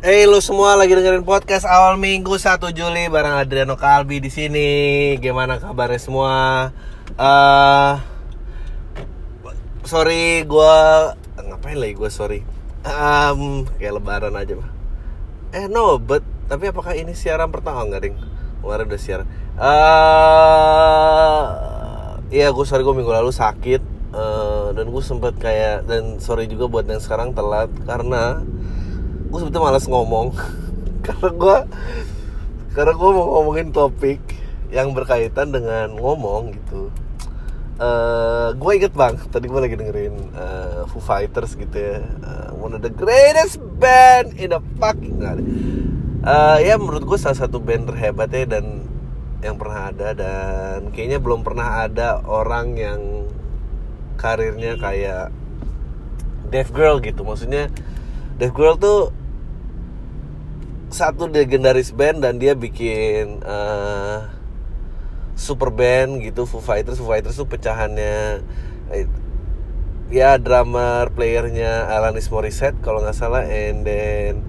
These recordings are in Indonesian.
Hey lu semua lagi dengerin podcast awal minggu 1 Juli bareng Adriano Kalbi di sini. Gimana kabarnya semua? Eh sorry gua ngapain lagi gua sorry. Um, kayak lebaran aja mah. Eh no, but tapi apakah ini siaran pertama enggak, Ding? Kemarin udah siaran. Eh iya, gue sorry gue minggu lalu sakit Eh, dan gue sempet kayak dan sorry juga buat yang sekarang telat karena gue sebetulnya malas ngomong. Karena gue karena gue mau ngomongin topik yang berkaitan dengan ngomong gitu. Eh gue inget bang tadi gue lagi dengerin eh, Foo Fighters gitu ya. Eh, one of the greatest band in the fucking ada. Eh, ya menurut gue salah satu band terhebat ya dan yang pernah ada dan kayaknya belum pernah ada orang yang karirnya kayak Dave Girl gitu. Maksudnya Dave Girl tuh satu legendaris band dan dia bikin eh, super band gitu Foo Fighters. Foo Fighters tuh pecahannya eh, ya drummer playernya Alanis Morissette kalau nggak salah and then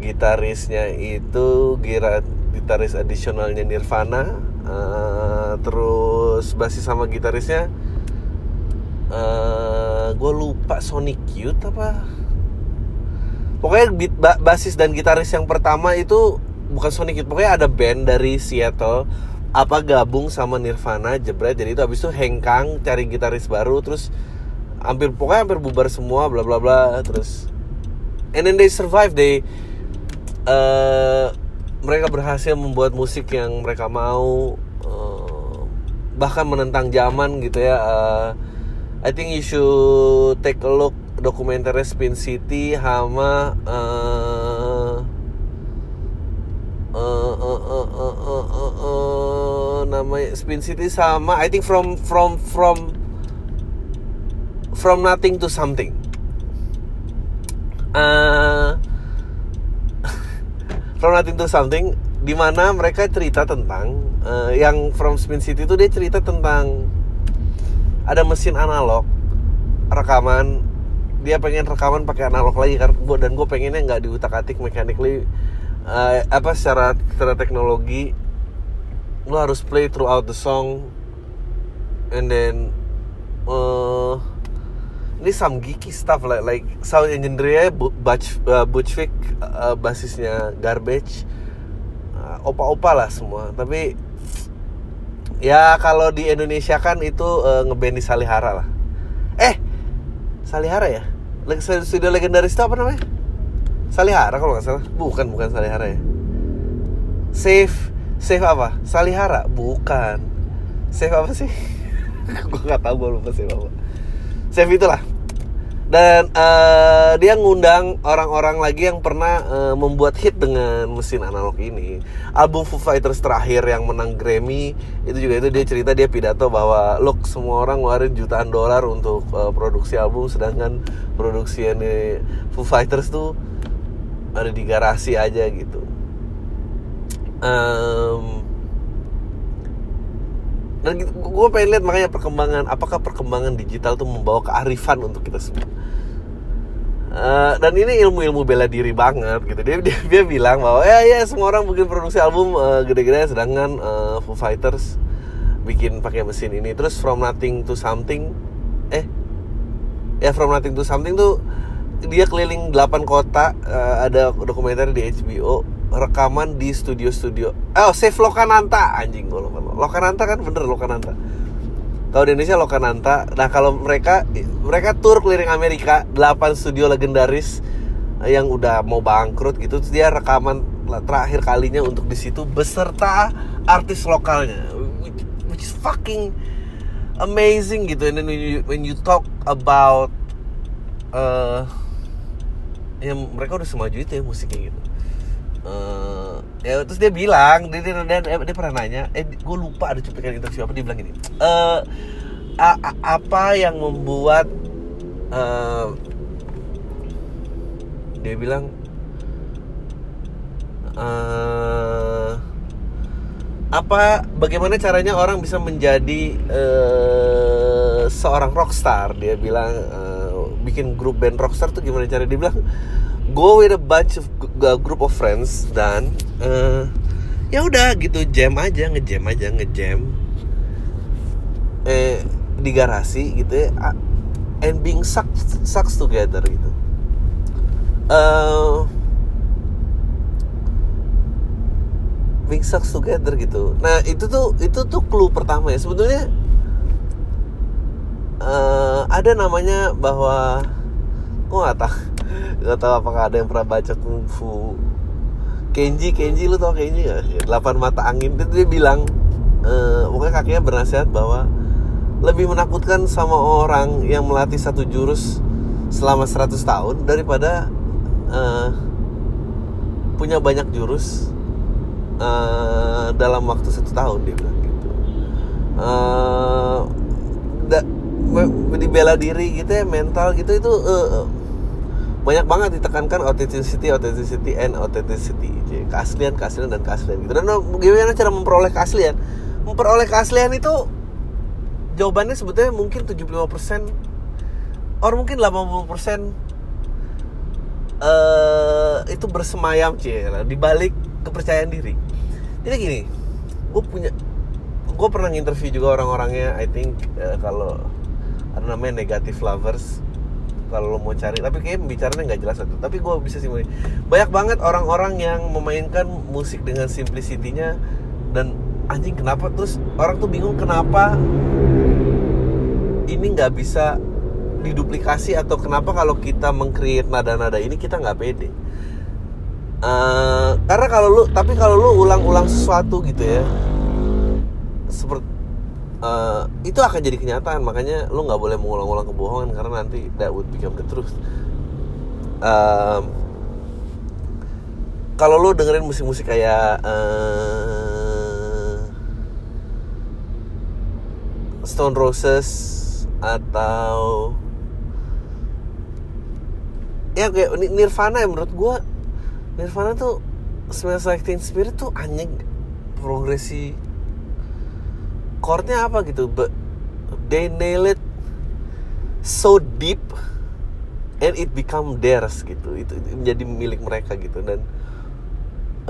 gitarisnya itu gira, gitaris additionalnya Nirvana eh, terus basis sama gitarisnya eh gue lupa Sonic Youth apa pokoknya beat, ba- basis dan gitaris yang pertama itu bukan Sonic Youth pokoknya ada band dari Seattle apa gabung sama Nirvana jebret. Jadi itu habis itu hengkang cari gitaris baru terus hampir pokoknya hampir bubar semua bla bla bla terus. And then they survive they eh, mereka berhasil membuat musik yang mereka mau eh, bahkan menentang zaman gitu ya eh, I think you should take a look dokumenter Spin City sama eh, eh, eh, eh, eh, eh, eh, eh, namanya Spin City sama I think from from from from nothing to something. Eh, from nothing to something di mana mereka cerita tentang eh, yang from Spin City itu dia cerita tentang ada mesin analog rekaman dia pengen rekaman pakai analog lagi karena gua dan gue pengennya nggak diutak atik mechanically eh, apa secara secara teknologi. Lo harus play throughout the song. And then eh ini some geeky stuff like like sound engineer Butch uh, Butch Vig uh, basisnya Garbage. Uh, opa-opa lah semua. Tapi ya kalau di Indonesia kan itu uh, ngeband Salihara lah. Eh Salihara ya? Studio legendaris itu apa namanya? Salihara kalau nggak salah. Bukan bukan Salihara ya. Safe Safe apa? Salihara? Bukan. Safe apa sih? Gue nggak tahu gue lupa Safe apa. Safe itulah dan eh, dia ngundang orang-orang lagi yang pernah eh, membuat hit dengan mesin analog ini. Album Foo Fighters terakhir yang menang Grammy itu juga itu dia cerita dia pidato bahwa look semua orang ngeluarin jutaan dolar untuk eh, produksi album sedangkan produksi ini Foo Fighters tuh ada di garasi aja gitu. Em, dan gue pengen lihat makanya perkembangan apakah perkembangan digital tuh membawa kearifan untuk kita semua. Eh, dan ini ilmu-ilmu bela diri banget gitu. Dia dia, dia bilang bahwa ya ya semua orang bikin produksi album eh, gede-gede sedangkan eh, Foo Fighters bikin pakai mesin ini. Terus from nothing to something eh ya from nothing to something tuh dia keliling 8 kota eh, ada dokumenter di HBO rekaman di studio-studio. Oh Save Lokananta. Anjing gue lupa Lokananta kan bener Lokananta. Kalau di Indonesia Lokananta. Nah kalau mereka mereka tur keliling Amerika 8 studio legendaris eh, yang udah mau bangkrut gitu terus dia rekaman terakhir kalinya untuk di situ beserta artis lokalnya. Which, which is fucking amazing gitu. And then when you, when you talk about eh ya mereka udah semaju itu ya musiknya gitu Eh, ya terus dia bilang dia, dia, dia, dia, dia pernah nanya eh gue lupa ada cuplikan interview apa dia bilang gini eh a- a- apa yang membuat eh, dia bilang eh apa bagaimana caranya orang bisa menjadi eh, seorang rockstar? Dia bilang eh, bikin grup band rockstar tuh gimana cara dia bilang go with a bunch of a group of friends dan uh, ya udah gitu jam aja ngejam aja ngejam eh di garasi gitu ya and being sucks sucks together gitu. Uh, being sucks together gitu. Nah itu tuh itu tuh clue pertama ya. Sebetulnya uh, ada namanya bahwa gue nggak tahu nggak tahu apakah ada yang pernah baca kungfu Kenji Kenji lu tau Kenji gak? Delapan mata angin itu dia bilang uh, kakinya bernasihat bahwa lebih menakutkan sama orang yang melatih satu jurus selama 100 tahun daripada uh, punya banyak jurus uh, dalam waktu satu tahun dia bilang gitu. Uh, da, diri gitu ya mental gitu itu uh, banyak banget ditekankan authenticity, authenticity, and authenticity. Jadi, keaslian, keaslian dan keaslian gitu. Dan gimana cara memperoleh keaslian? Memperoleh keaslian itu jawabannya sebetulnya mungkin 75% or mungkin 80% uh, itu bersemayam cie di balik kepercayaan diri. Jadi gini, gue punya gue pernah interview juga orang-orangnya I think uh, kalau ada namanya negative lovers kalau lo mau cari tapi kayak bicaranya nggak jelas itu. Tapi gue bisa sih banyak banget orang-orang yang memainkan musik dengan simplicity-nya dan anjing kenapa? Terus orang tuh bingung kenapa ini nggak bisa diduplikasi atau kenapa kalau kita mengcreate nada-nada ini kita nggak pede. Uh, karena kalau lu tapi kalau lu ulang-ulang sesuatu gitu ya seperti uh, itu akan jadi kenyataan. Makanya lo nggak boleh mengulang-ulang kebohongan karena nanti that would become the truth. Um, kalau lo dengerin musik-musik kayak uh, Stone Roses atau ya kayak Nirvana ya menurut gue Nirvana tuh Smells Like Spirit tuh anjing. Progresi chordnya apa gitu? But they nail it so deep and it become theirs gitu. Itu menjadi milik mereka gitu. Dan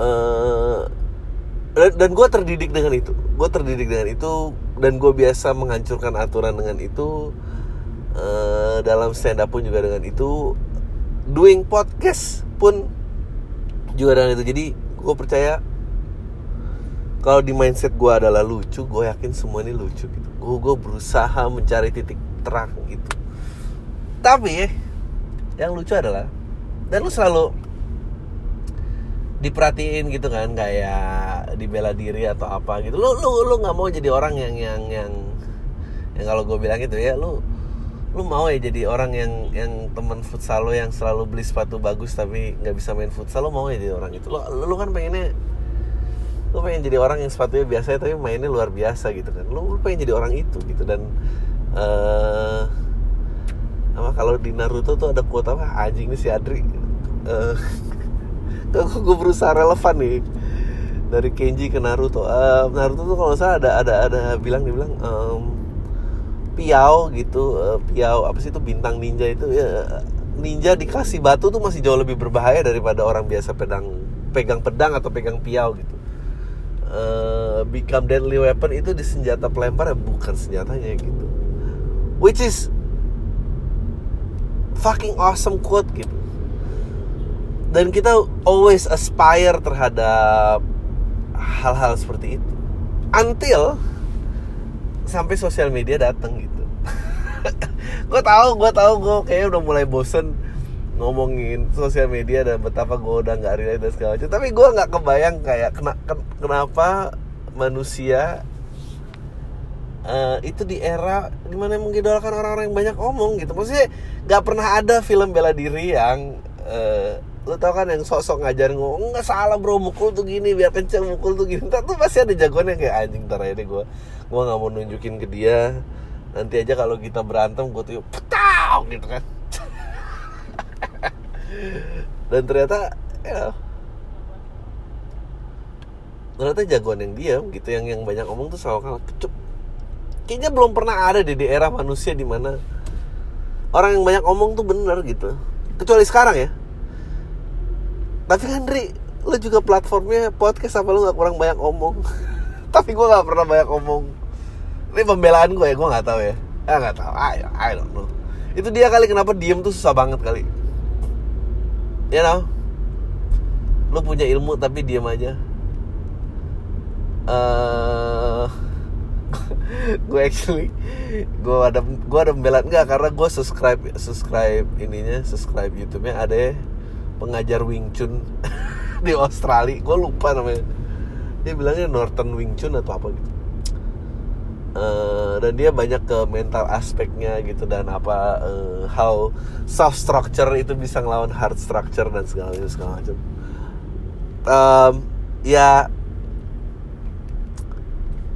uh, dan, dan gue terdidik dengan itu. Gue terdidik dengan itu dan gue biasa menghancurkan aturan dengan itu uh, dalam stand up pun juga dengan itu. Doing podcast pun juga dengan itu. Jadi gue percaya kalau di mindset gue adalah lucu gue yakin semua ini lucu gitu. Gue gue berusaha mencari titik terang gitu. Tapi yang lucu adalah dan lu selalu diperhatiin gitu kan kayak dibela diri atau apa gitu. Lu lu lu nggak mau jadi orang yang yang yang yang kalau gue bilang gitu ya lu lu mau ya jadi orang yang yang temen futsal lo yang selalu beli sepatu bagus tapi nggak bisa main futsal lo mau ya jadi orang itu lo lu kan pengennya lu pengen jadi orang yang sepatunya biasa tapi mainnya luar biasa gitu kan. Lu, lu pengen jadi orang itu gitu. Dan uh, apa kalau di Naruto tuh ada quote apa? Anjing nih si Adri. Uh, gue berusaha relevan nih? Dari Kenji ke Naruto. Uh, Naruto tuh kalau saya ada ada ada bilang dibilang um, piau gitu uh, piau apa sih itu bintang ninja itu ya ninja dikasih batu tuh masih jauh lebih berbahaya daripada orang biasa pedang pegang pedang atau pegang piau gitu uh, become deadly weapon itu di senjata pelempar ya bukan senjatanya gitu. Which is fucking awesome quote gitu. Dan kita always aspire terhadap hal-hal seperti itu. Until sampai sosial media datang gitu. Gue tahu gue tahu gue kayaknya udah mulai bosen ngomongin sosial media dan betapa gue udah nggak relate dan segala macam. Tapi gue nggak kebayang kayak kena, ken, kenapa manusia uh, itu di era di mana mengidolakan orang-orang yang banyak omong gitu. Maksudnya nggak pernah ada film bela diri yang uh, lo tau kan yang sok-sok ngajar ngomong nggak salah bro mukul tuh gini biar kenceng mukul tuh gini. Tuh pasti ada jagoan yang kayak anjing aja deh gue gue nggak mau nunjukin ke dia. Nanti aja kalau kita berantem gue tuh petau gitu kan dan ternyata ya ternyata jagoan yang diam gitu yang yang banyak omong tuh selalu kalah kecup. Kayaknya belum pernah ada di daerah manusia di mana orang yang banyak omong tuh bener gitu. Kecuali sekarang ya. Tapi kan Dri lu juga platformnya podcast apa lu nggak kurang banyak omong tapi gue nggak pernah banyak omong ini pembelaan gue ya gue nggak tahu ya. Ya nggak tahu. I, I don't know. Itu dia kali kenapa diem tuh susah banget kali you know lu punya ilmu tapi diem aja. Uh, gue actually gue ada gue ada pembelaan. Enggak karena gue subscribe subscribe ininya subscribe YouTube-nya ada pengajar Wing Chun di Australia. Gue lupa namanya. Dia bilangnya Northern Wing Chun atau apa gitu uh, dan dia banyak ke mental aspeknya gitu dan apa uh, how soft structure itu bisa ngelawan hard structure dan segala macam segala macam. Um, ya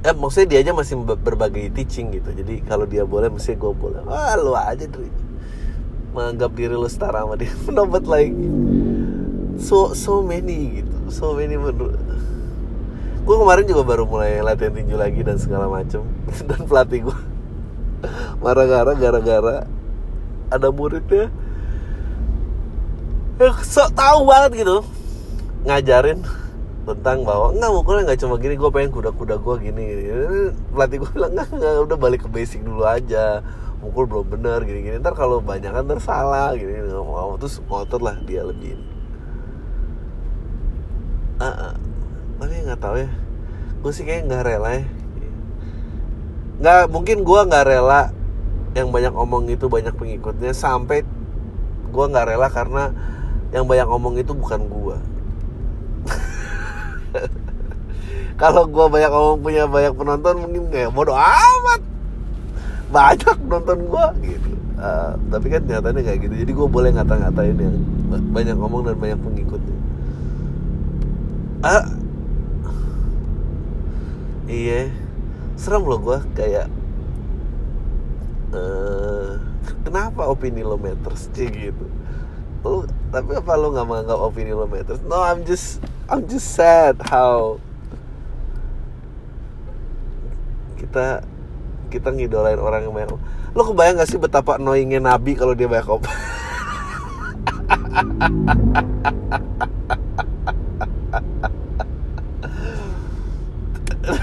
eh maksudnya dia aja masih berbagai teaching gitu. Jadi kalau dia boleh mesti gue boleh. Wah lu aja Dri. Menganggap diri lu setara sama dia. No but like so so many gitu. So many menurut gue kemarin juga baru mulai latihan tinju lagi dan segala macem. Dan pelatih gue marah-marah gara-gara ada muridnya sok tahu banget gitu. Ngajarin tentang bahwa nggak mukulnya nggak cuma gini gue pengen kuda-kuda gue gini, gini pelatih gue bilang nggak udah balik ke basic dulu aja. Mukul belum benar gini gini ntar kalau banyak kan ntar salah gini, mau terus ngotot lah dia lebih ini uh, uh, tapi nggak tahu ya. Gue sih kayak nggak rela ya. Nggak mungkin gue nggak rela yang banyak omong itu banyak pengikutnya sampai gue nggak rela karena yang banyak omong itu bukan gue kalau gue banyak ngomong punya banyak penonton mungkin kayak bodoh amat. Banyak nonton gue gitu. Uh, tapi kan nyatanya kayak gitu. Jadi gue boleh ngata-ngatain yang banyak ngomong dan banyak pengikutnya. Ah iya. Serem loh gue kayak uh, kenapa opini lo matters sih gitu? Lu tapi apa lo nggak menganggap opini lo matters? No I'm just I'm just sad how kita kita ngidolain orang yang banyak. Lo kebayang gak sih betapa annoyingnya Nabi kalau dia banyak op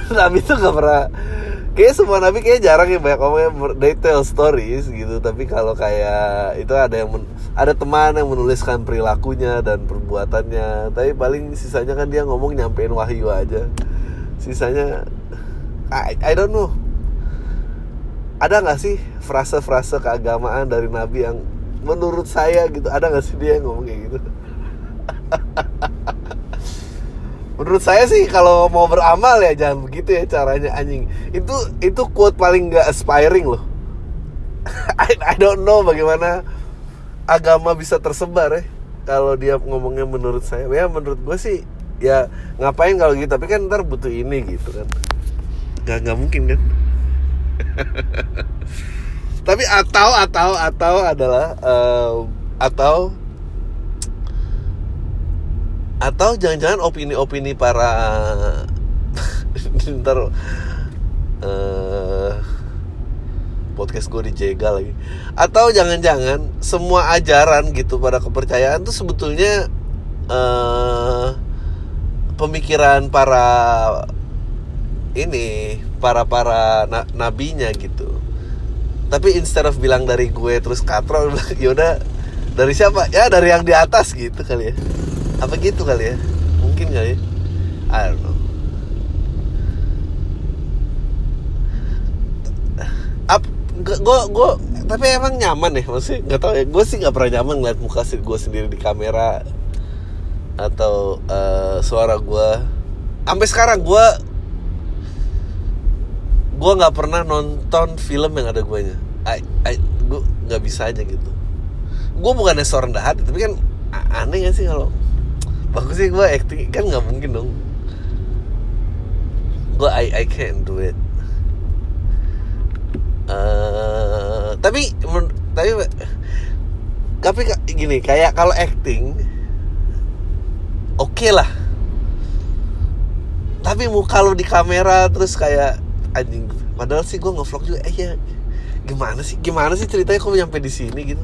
Nabi tuh gak pernah kayak semua nabi kayak jarang ya banyak ngomongnya detail stories gitu. Tapi kalau kayak itu ada yang ada teman yang menuliskan perilakunya dan perbuatannya. Tapi paling sisanya kan dia ngomong nyampein wahyu aja. Sisanya I, I don't know. Ada nggak sih frase-frase keagamaan dari nabi yang menurut saya gitu? Ada nggak sih dia yang ngomong kayak gitu menurut saya sih kalau mau beramal ya jangan begitu ya caranya anjing. Itu itu quote paling nggak aspiring loh. I, I don't know bagaimana agama bisa tersebar ya kalau dia ngomongnya menurut saya. Ya menurut gue sih ya ngapain kalau gitu tapi kan ntar butuh ini gitu kan. Nggak nggak mungkin kan. Tapi atau atau atau adalah uh, atau atau jangan-jangan opini-opini para ntar uh, podcast gue dijegal lagi. Atau jangan-jangan semua ajaran gitu pada kepercayaan tuh sebetulnya uh, pemikiran para ini para para na nabinya gitu. Tapi instead of bilang dari gue terus katrol yaudah dari siapa? Ya dari yang di atas gitu kali ya apa gitu kali ya? Mungkin kali. Ya I don't know. Up, gue gue tapi emang nyaman ya? Maksudnya nggak tahu ya gue sih nggak pernah nyaman ngeliat muka sih gue sendiri di kamera atau uh, suara gue sampai sekarang gue gue nggak pernah nonton film yang ada gue nya gue nggak bisa aja gitu. Gue bukannya seorang rendah hati tapi kan aneh gak sih kalau bagus sih gue acting kan nggak mungkin dong. Gue I I can't do it. Uh, tapi tapi tapi gini kayak kalau acting oke okay lah. Tapi mau kalau di kamera terus kayak anjing padahal sih gue ngevlog juga eh ya gimana sih gimana sih ceritanya kok nyampe di sini gitu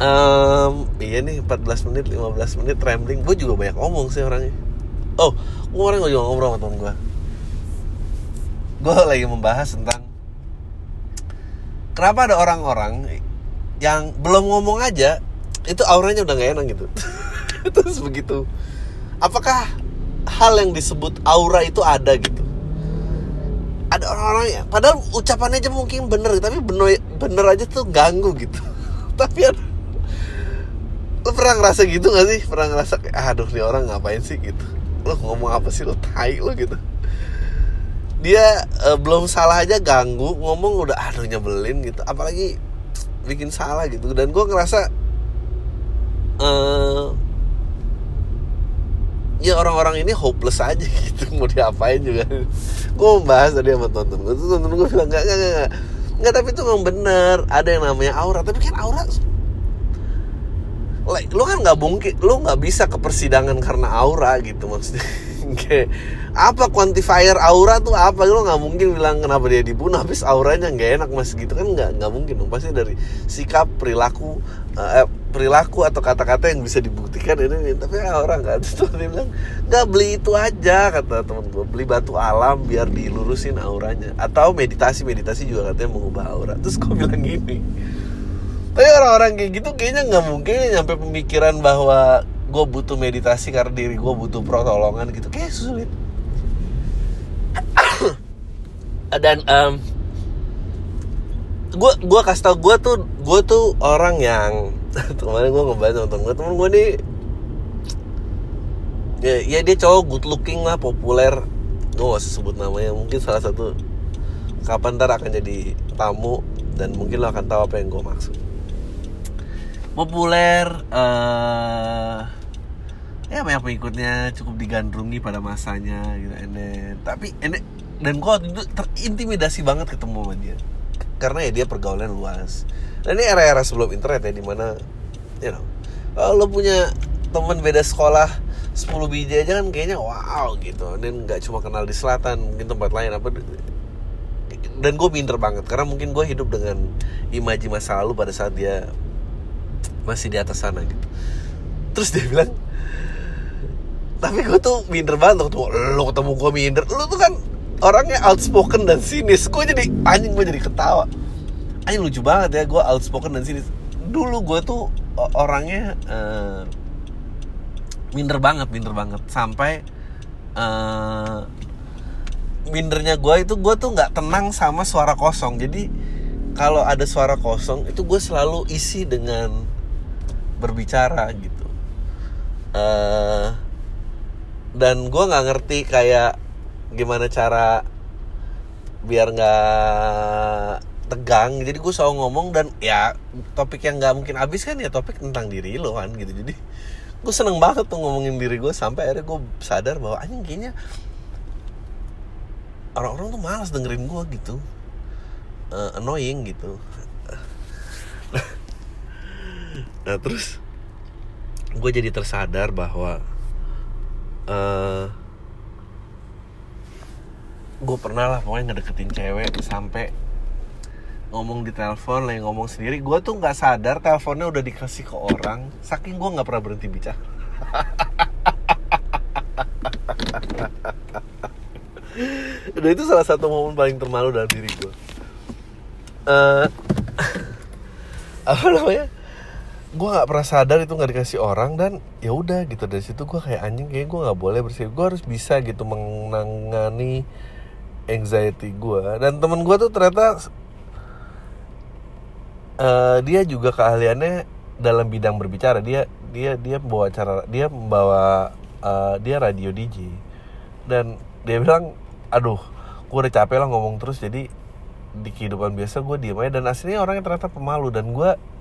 um, iya nih 14 menit 15 menit rambling. Gue juga banyak ngomong sih orangnya. Oh gue gue juga ngobrol sama temen gue gue lagi membahas tentang kenapa ada orang-orang yang belum ngomong aja itu auranya udah gak enak gitu. Terus begitu. Apakah hal yang disebut aura itu ada gitu? Ada orang-orang ya padahal ucapannya aja mungkin bener tapi bener bener aja tuh ganggu gitu. Tapi ada lo pernah ngerasa gitu gak sih? Pernah ngerasa kayak aduh nih orang ngapain sih? Gitu. Lo ngomong apa sih? Lo tai lo gitu. Dia uh, belum salah aja ganggu ngomong udah aduh nyebelin gitu. Apalagi bikin salah gitu. Dan gue ngerasa uh, ya orang-orang ini hopeless aja gitu mau diapain juga. Gue membahas tadi sama tonton gue tonton gue bilang nggak nggak nggak nggak. Tapi itu memang bener ada yang namanya aura. Tapi kan aura like, lu kan nggak mungkin lu nggak bisa ke persidangan karena aura gitu maksudnya. Kayak apa quantifier aura tuh apa? Lu nggak mungkin bilang kenapa dia dibunuh habis auranya nggak enak mas gitu kan nggak nggak mungkin dong. Pasti dari sikap perilaku uh, perilaku atau kata-kata yang bisa dibuktikan ini, ini. tapi aura nggak tuh dia bilang nggak beli itu aja kata temen gue beli batu alam biar dilurusin auranya. Atau meditasi meditasi juga katanya mengubah aura. Terus gue bilang gini tapi orang-orang kayak gitu kayaknya nggak mungkin nyampe pemikiran bahwa gue butuh meditasi karena diri gue butuh pertolongan gitu. Kayak sulit. Dan um, gue gue kasih tau gue tuh gue tuh orang yang kemarin gue ngebahas sama temen gue temen gue nih ya, ya dia cowok good looking lah populer. Gue gak usah sebut namanya mungkin salah satu kapan ntar akan jadi tamu dan mungkin lo akan tahu apa yang gue maksud populer uh, ya banyak pengikutnya cukup digandrungi pada masanya gitu and tapi and dan gue waktu itu terintimidasi banget ketemu sama dia. Karena ya dia pergaulan luas. Dan ini era-era sebelum internet ya di mana you know kalau lo punya teman beda sekolah 10 biji aja kan kayaknya wow gitu. Dan nggak cuma kenal di selatan mungkin tempat lain apa dan gue minder banget. Karena mungkin gue hidup dengan imaji masa lalu pada saat dia masih di atas sana gitu. Terus dia bilang tapi gue tuh minder banget waktu lo ketemu gue minder. Lo tuh kan orangnya outspoken dan sinis. Gue jadi anjing gue jadi ketawa. Anjing lucu banget ya gue outspoken dan sinis. Dulu gue tuh orangnya uh, minder banget minder banget. Sampai uh, mindernya gue itu gue tuh nggak tenang sama suara kosong. Jadi kalau ada suara kosong itu gue selalu isi dengan berbicara gitu. Uh, dan gue nggak ngerti kayak gimana cara biar nggak tegang. Jadi gue selalu ngomong dan ya topik yang nggak mungkin habis kan ya topik tentang diri lo kan gitu. Jadi gue seneng banget tuh ngomongin diri gue sampai akhirnya gue sadar bahwa anjing kayaknya orang-orang tuh malas dengerin gue gitu. Uh, annoying gitu nah terus gue jadi tersadar bahwa uh, gue pernah lah pokoknya ngedeketin cewek sampai ngomong di telepon lagi ngomong sendiri. Gue tuh nggak sadar teleponnya udah dikasih ke orang. Saking gue nggak pernah berhenti bicara. Dan itu salah satu momen paling termalu dalam diri gue uh, apa namanya gue nggak pernah sadar itu nggak dikasih orang dan ya udah gitu. Dari situ gue kayak anjing kayak gue nggak boleh bersih. Gue harus bisa gitu menangani anxiety gue dan temen gue tuh ternyata uh, dia juga keahliannya dalam bidang berbicara. Dia dia dia membawa cara dia membawa uh, dia radio DJ dan dia bilang aduh gue udah capek lah ngomong terus jadi di kehidupan biasa gue diem aja. Dan aslinya orangnya ternyata pemalu dan gue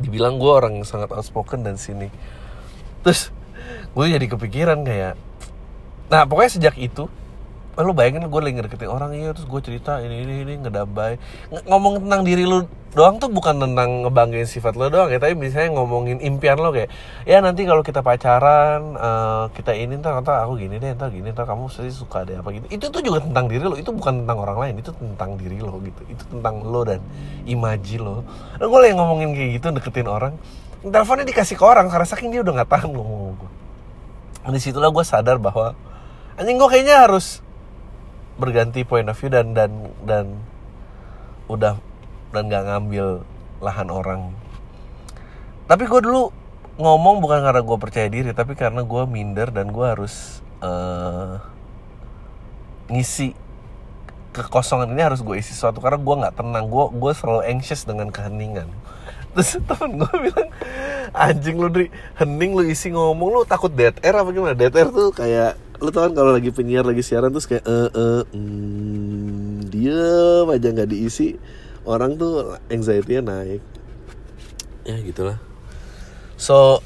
dibilang gue orang yang sangat outspoken dan sini terus gue jadi kepikiran kayak nah pokoknya sejak itu eh, lu bayangin gue lagi ngedeketin orang iya terus gue cerita ini ini ini ngedambai Ng- ngomong tentang diri lu doang tuh bukan tentang ngebanggain sifat lo doang ya tapi misalnya ngomongin impian lo kayak ya nanti kalau kita pacaran eh, kita ini ntar ntar aku gini deh ntar gini ntar kamu pasti suka deh apa gitu. Itu tuh juga tentang diri lo itu bukan tentang orang lain itu tentang diri lo gitu. Itu tentang lo dan imaji lo dan gue lagi ngomongin kayak gitu deketin orang teleponnya dikasih ke orang karena saking dia udah nggak tahan ngomong gue di situlah gue sadar bahwa anjing gue kayaknya harus berganti point of view dan dan dan udah dan nggak ngambil lahan orang. Tapi gue dulu ngomong bukan karena gue percaya diri tapi karena gue minder dan gue harus eh, ngisi kekosongan ini harus gue isi sesuatu karena gue nggak tenang. Gue gue selalu anxious dengan keheningan. Terus temen gue bilang anjing lu Dri hening lu isi ngomong lu takut dead air apa gimana? Dead air tuh kayak lu tau kan kalau lagi penyiar lagi siaran terus kayak eh eh mm, diem aja nggak diisi orang tuh anxiety-nya naik. Ya gitulah. So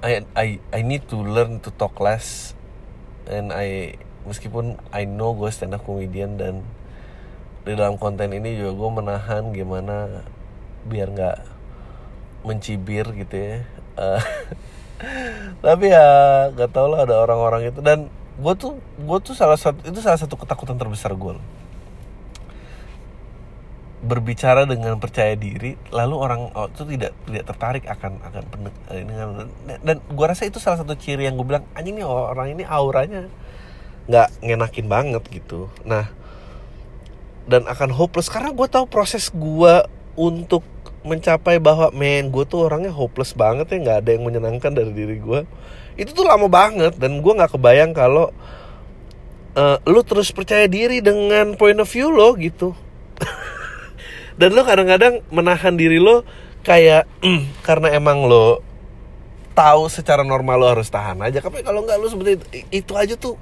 I I I need to learn to talk less. And I meskipun I know gue stand up comedian dan di dalam konten ini juga gue menahan gimana biar nggak mencibir gitu ya. Eh, tapi ya nggak tau lah ada orang-orang itu. Dan gue tuh gue tuh salah satu itu salah satu ketakutan terbesar gue berbicara dengan percaya diri lalu orang oh, itu tidak tidak tertarik akan akan pen- eh, dan gua rasa itu salah satu ciri yang gue bilang anjing nih orang ini auranya nggak ngenakin banget gitu. Nah dan akan hopeless karena gue tahu proses gua untuk mencapai bahwa men gue tuh orangnya hopeless banget ya nggak ada yang menyenangkan dari diri gue itu tuh lama banget dan gua nggak kebayang kalau eh, lu terus percaya diri dengan point of view lo gitu. Dan lo kadang-kadang menahan diri lo kayak "Mm, karena emang lo tahu secara normal lo harus tahan aja. Tapi kalau nggak lo seperti itu, itu aja tuh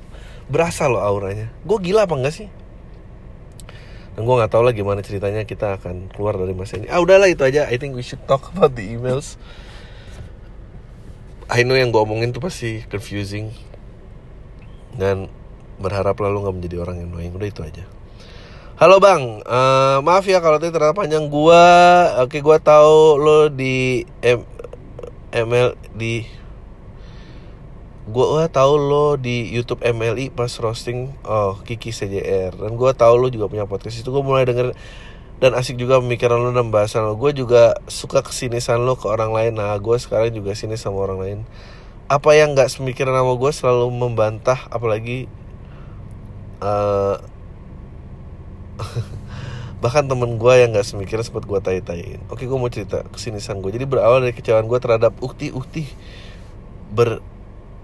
berasa lo auranya. Gue gila apa enggak sih dan gue nggak tahu lah gimana ceritanya kita akan keluar dari masa ini. Ah udahlah itu aja. I think we should talk about the emails. I know yang gue omongin tuh pasti confusing. Dan berharap lalu nggak menjadi orang yang annoying. Udah itu aja. Halo bang, Eh, maaf ya kalau tadi terlalu panjang. Gua. Oke gua tahu lo di M ML di gua tahu lo di YouTube MLI pas roasting oh Kiki CJR dan gua tahu lo juga punya podcast itu gua mulai denger dan asik juga pemikiran lo dan bahasan lo. Gue juga suka kesinisan lo ke orang lain. Nah, gue sekarang juga sini sama orang lain. Apa yang nggak semikiran sama gue selalu membantah, apalagi eh bahkan temen gue yang nggak semikiran sempat gue tai-taiin oke gue mau cerita kesinisan gue jadi berawal dari kecewaan gue terhadap ukti-ukti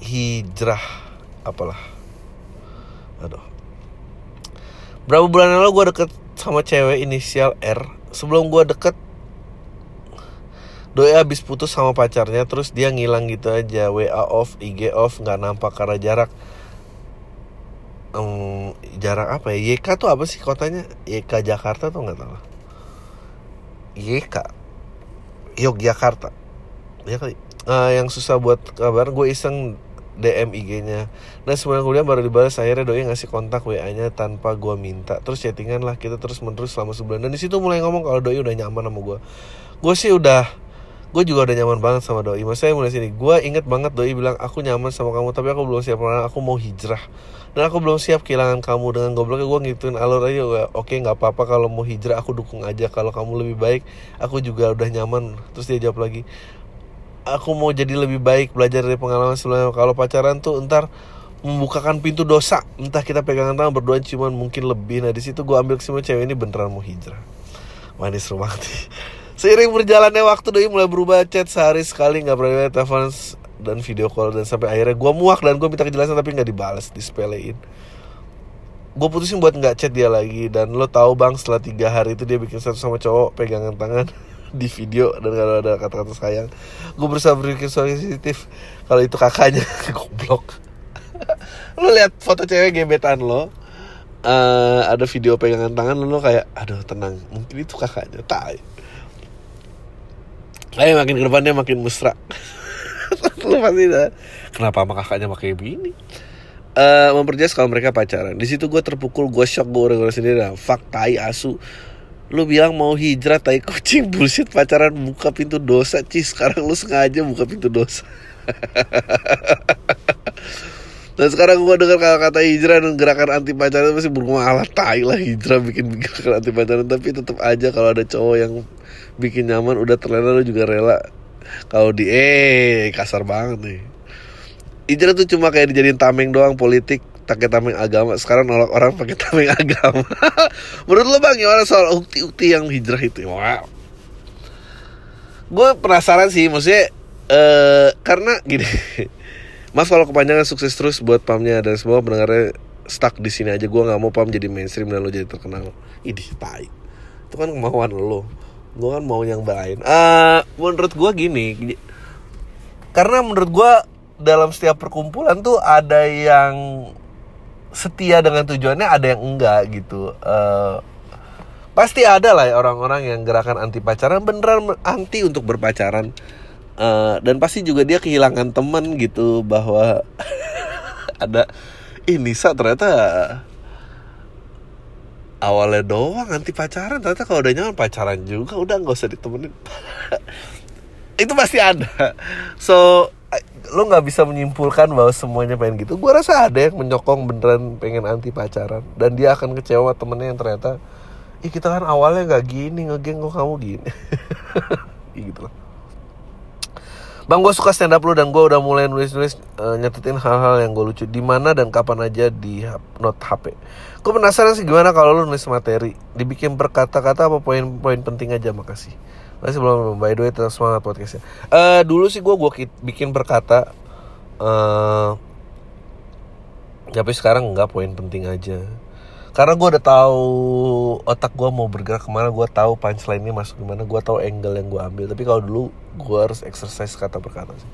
berhijrah apalah aduh berapa bulan lalu gue deket sama cewek inisial R sebelum gue deket Doi habis putus sama pacarnya terus dia ngilang gitu aja WA off, IG off, nggak nampak karena jarak Em, jarak apa ya? YK tuh apa sih kotanya? YK Jakarta tuh nggak tahu. YK Yogyakarta. Ya kali. Eh, yang susah buat kabar gue iseng DM IG-nya. Nah sebulan kemudian baru dibalas akhirnya doi ngasih kontak WA-nya tanpa gue minta. Terus chattingan lah kita terus menerus selama sebulan. Dan di situ mulai ngomong kalau doi udah nyaman sama gue. Gue sih udah gue juga udah nyaman banget sama doi maksudnya mulai sini gue inget banget doi bilang aku nyaman sama kamu tapi aku belum siap karena aku mau hijrah dan aku belum siap kehilangan kamu dengan gobloknya gue ngituin alur aja gue oke nggak apa-apa kalau mau hijrah aku dukung aja kalau kamu lebih baik aku juga udah nyaman terus dia jawab lagi aku mau jadi lebih baik belajar dari pengalaman sebelumnya. Kalau pacaran tuh ntar membukakan pintu dosa. Entah kita pegangan tangan berdua cuman mungkin lebih. Nah di situ gue ambil kesimpulan cewek ini beneran mau hijrah. Manis banget Seiring berjalannya waktu Doi mulai berubah. Chat sehari sekali nggak pernah telepon dan video call. Dan sampai akhirnya gue muak dan gue minta kejelasan tapi nggak dibalas disepelein. Gue putusin buat nggak chat dia lagi. Dan lo tahu bang setelah tiga hari itu dia bikin satu sama cowok pegangan tangan di video dan kalau ada kata-kata sayang gue berusaha berpikir sensitif kalau itu kakaknya goblok lo lihat foto cewek gebetan lo eh, ada video pegangan tangan lo kayak aduh tenang mungkin itu kakaknya tai Kayak makin ke depannya makin mesra Lu pasti dah Kenapa sama kakaknya pakai begini eh memperjelas kalau mereka pacaran. Di situ gue terpukul, gue shock, gue udah sendiri. Nah, fuck tai asu. Lu bilang mau hijrah tai kucing bullshit pacaran buka pintu dosa cis sekarang lu sengaja buka pintu dosa. Dan sekarang gue dengar kata-kata hijrah dan gerakan anti pacaran masih bermalah tai lah hijrah bikin gerakan anti pacaran. Tapi tetap aja kalau ada cowok yang bikin nyaman udah terlena lu juga rela. Kalau di eh kasar banget nih. Hijrah tuh cuma kayak dijadiin tameng doang politik pakai tameng agama sekarang nolak orang pakai tameng agama menurut lo bang gimana soal ukti-ukti yang hijrah itu wow gue penasaran sih maksudnya eh karena gini Mas kalau kepanjangan sukses terus buat pamnya dan semua pendengarnya stuck di sini aja gue nggak mau pam jadi mainstream dan lo jadi terkenal. Idih tai. Itu kan kemauan lo. Gue kan mau yang lain. Uh, menurut gue gini, karena menurut gue dalam setiap perkumpulan tuh ada yang setia dengan tujuannya, ada yang enggak gitu. Uh, pasti ada lah ya orang-orang yang gerakan anti pacaran beneran anti untuk berpacaran. Uh, dan pasti juga dia kehilangan temen gitu bahwa ada ih Nisa ternyata awalnya doang anti pacaran ternyata kalau udah nyaman pacaran juga udah nggak usah ditemenin. Itu pasti ada. So lo nggak bisa menyimpulkan bahwa semuanya pengen gitu. Gue rasa ada yang menyokong beneran pengen anti pacaran. Dan dia akan kecewa temennya yang ternyata ih kita kan awalnya nggak gini ngegeng kok kamu gini. Gitu loh Bang gue suka stand up lu dan gue udah mulai nulis-nulis uh, nyatetin hal-hal yang gue lucu. Di mana dan kapan aja di note HP. Gue penasaran sih gimana kalau lu nulis materi, dibikin berkata-kata apa poin-poin penting aja? Makasih. Masih belum by the way tetap semangat podcastnya. Uh, dulu sih gue gue bikin berkata, uh, tapi sekarang nggak poin penting aja. Karena gue udah tahu otak gue mau bergerak ke mana gue tahu punchline ini masuk ke mana gue tahu angle yang gue ambil. Tapi kalau dulu gue harus exercise kata per kata sih.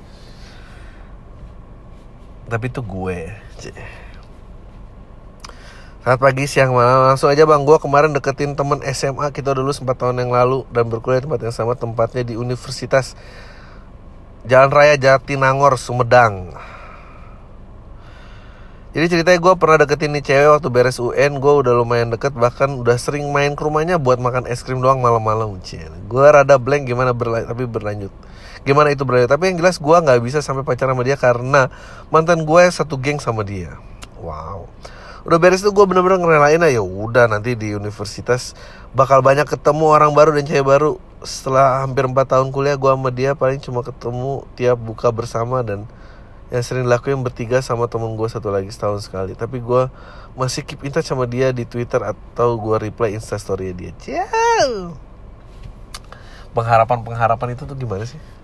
Tapi itu gue saat pagi siang malam. Langsung aja bang. Gue kemarin deketin temen SMA kita dulu sempat tahun yang lalu dan berkuliah tempat yang sama tempatnya di Universitas Jalan Raya Jatinangor Sumedang. Jadi ceritanya gue pernah deketin nih cewek waktu beres UN Gue udah lumayan deket bahkan udah sering main ke rumahnya buat makan es krim doang malam-malam Gue rada blank gimana berlanjut tapi berlanjut. Gimana itu berlanjut? Tapi yang jelas gue gak bisa sampai pacaran sama dia karena Mantan gue satu geng sama dia. Wow Udah beres tuh gue bener-bener ngerelain aja. Udah nanti di universitas bakal banyak ketemu orang baru dan cewek baru. Setelah hampir 4 tahun kuliah gue sama dia paling cuma ketemu tiap buka bersama dan yang sering dilakuin bertiga sama temen gue satu lagi setahun sekali. Tapi gue masih keep in touch sama dia di twitter atau gue reply instastory dia. Ciao! Pengharapan pengharapan itu tuh gimana sih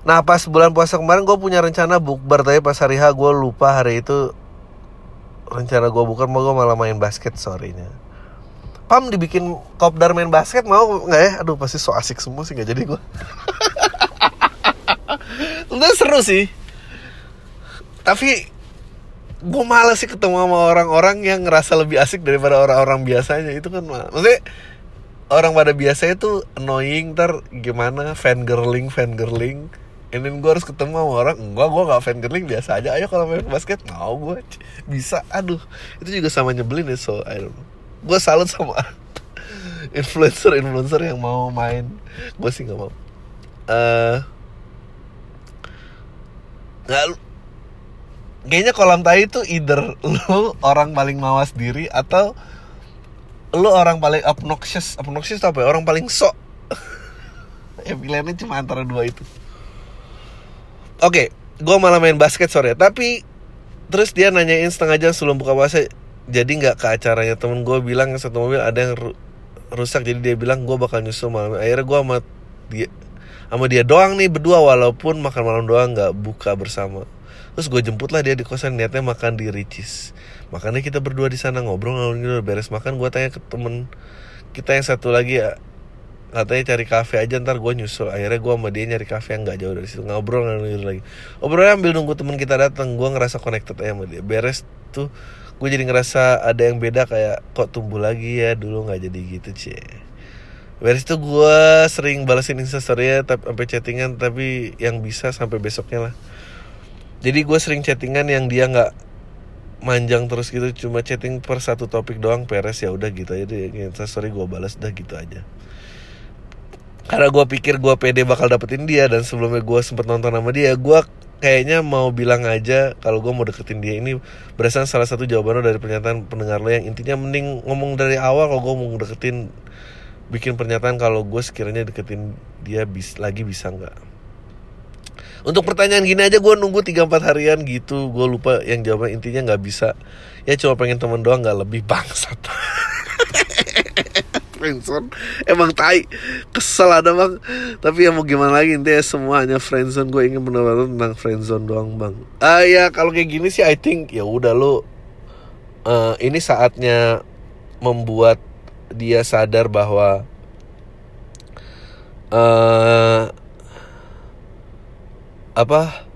Nah pas bulan puasa kemarin gue punya rencana bukber Tapi pas hari H gue lupa hari itu Rencana gue bukan mau gue malah main basket sorrynya Pam dibikin kopdar main basket mau nggak ya? Aduh pasti so asik semua sih nggak jadi gue Udah seru sih. Tapi Gue males sih ketemu sama orang-orang yang ngerasa lebih asik daripada orang-orang biasanya. Itu kan Maksudnya Orang pada biasanya tuh annoying Ntar gimana? Fangirling fangirling And gue harus ketemu sama orang. Enggak gue gak fangirling biasa aja. Ayo kalau main basket. Mau gue Bisa. Aduh Itu juga sama nyebelin ya So I don't know. Gue salut sama Influencer-influencer yang mau main. Gue sih gak mau. Uh, nggak kayaknya kolam tai itu either lu orang paling mawas diri atau lu orang paling obnoxious. Obnoxious apa ya? Orang paling sok. Ya pilihannya cuma antara dua itu oke okay, gue malah main basket sore tapi terus dia nanyain setengah jam sebelum buka puasa jadi nggak ke acaranya temen gue bilang satu mobil ada yang rusak jadi dia bilang gue bakal nyusul malam. Akhirnya gue sama dia sama dia doang nih berdua walaupun makan malam doang nggak buka bersama. Terus gue jemput lah dia di kosan niatnya makan di Ricis. Makanya kita berdua di sana ngobrol ngobrol beres makan gue tanya ke temen kita yang satu lagi ya katanya cari kafe aja ntar gue nyusul. Akhirnya gue sama dia nyari kafe yang nggak jauh dari situ. Ngobrol ngobrol lagi. Ngobrolnya ambil nunggu temen kita datang gue ngerasa connected aja sama dia. Beres tuh gue jadi ngerasa ada yang beda kayak kok tumbuh lagi ya? Dulu nggak jadi gitu cie Beres itu gue sering balasin instastory tapi sampai chattingan tapi yang bisa sampai besoknya lah. jadi gue sering chattingan yang dia nggak manjang terus gitu. Cuma chatting per satu topik doang peres ya udah gitu aja deh. Sorry gue balas udah gitu aja karena gue pikir gue pede bakal dapetin dia dan sebelumnya gue sempet nonton sama dia gue kayaknya mau bilang aja kalau gue mau deketin dia. Ini berdasarkan salah satu jawaban lo dari pernyataan pendengar lo yang intinya mending ngomong dari awal kalau gue mau deketin bikin pernyataan kalau gue sekiranya deketin dia bis, lagi bisa nggak. Untuk pertanyaan gini aja gue nunggu 3-4 harian gitu. Gue lupa yang jawaban intinya nggak bisa. Ya cuma pengen temen doang nggak lebih bangsat friendzone. Emang tai kesel ada bang. Tapi ya mau gimana lagi intinya semuanya friendzone. Gue ingin benar tentang friendzone doang bang. Ah uh, ya kalau kayak gini sih I think ya udah lo uh, ini saatnya membuat dia sadar bahwa uh, apa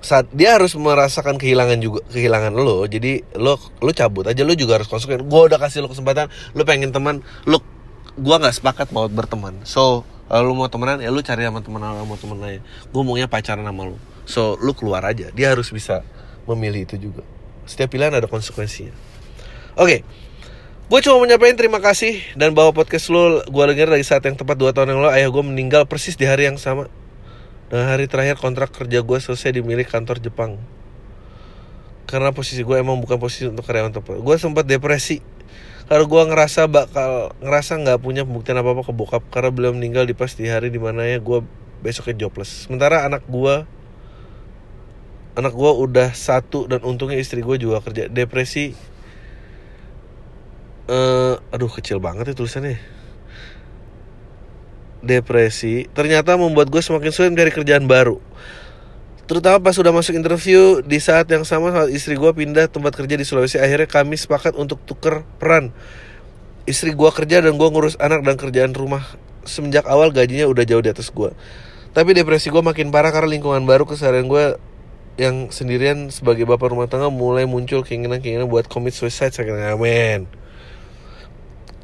saat dia harus merasakan kehilangan juga kehilangan lo. Jadi lo lo cabut aja lo juga harus konsekuen gue udah kasih lo kesempatan lo pengen teman lo gue nggak sepakat mau berteman. So lo mau temenan ya lo cari sama teman sama teman lain. Gue maunya pacaran sama lo. So lo keluar aja. Dia harus bisa memilih itu juga. Setiap pilihan ada konsekuensinya. Oke. Okay. Gue cuma menyampaikan terima kasih dan bawa podcast lo gue dengar dari saat yang tepat dua tahun yang lalu. Ayah gue meninggal persis di hari yang sama dan hari terakhir kontrak kerja gue selesai di milik kantor Jepang. Karena posisi gue emang bukan posisi untuk karyawan tempat Gue sempat depresi. Karena gue ngerasa bakal Ngerasa gak punya pembuktian apa-apa ke bokap Karena beliau meninggal di pas di hari di mana ya gue besoknya jobless. Sementara anak gue Anak gue udah satu dan untungnya istri gue juga kerja. Depresi uh, Aduh kecil banget ya tulisannya depresi ternyata membuat gue semakin sulit mencari kerjaan baru. Terutama pas sudah masuk interview di saat yang sama saat istri gue pindah tempat kerja di Sulawesi akhirnya kami sepakat untuk tuker peran. Istri gue kerja dan gue ngurus anak dan kerjaan rumah. Semenjak awal gajinya udah jauh di atas gue. Tapi depresi gue makin parah karena lingkungan baru keseharian gue yang sendirian sebagai bapak rumah tangga mulai muncul keinginan-keinginan buat commit suicide saya amin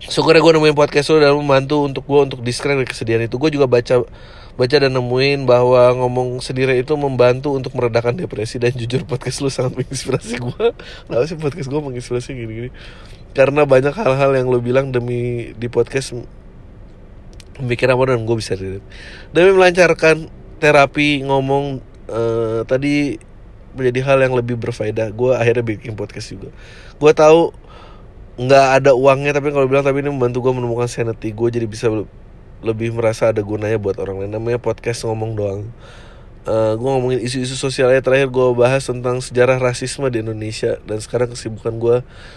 syukurnya gue nemuin podcast lo dan membantu untuk gue untuk diskret dari kesedihan itu. Gue juga baca baca dan nemuin bahwa ngomong sendiri itu membantu untuk meredakan depresi dan jujur podcast lo sangat menginspirasi gue kenapa sih podcast gue menginspirasi gini-gini? Karena banyak hal-hal yang lo bilang demi di podcast mikir apa dan gue bisa relate. Demi melancarkan terapi ngomong uh, tadi menjadi hal yang lebih berfaedah. Gue akhirnya bikin podcast juga. Gue tahu nggak ada uangnya tapi kalau bilang tapi ini membantu gue menemukan sanity gue jadi bisa lebih merasa ada gunanya buat orang lain. Namanya podcast ngomong doang. Uh, gue ngomongin isu-isu sosialnya terakhir gue bahas tentang sejarah rasisme di Indonesia dan sekarang kesibukan gue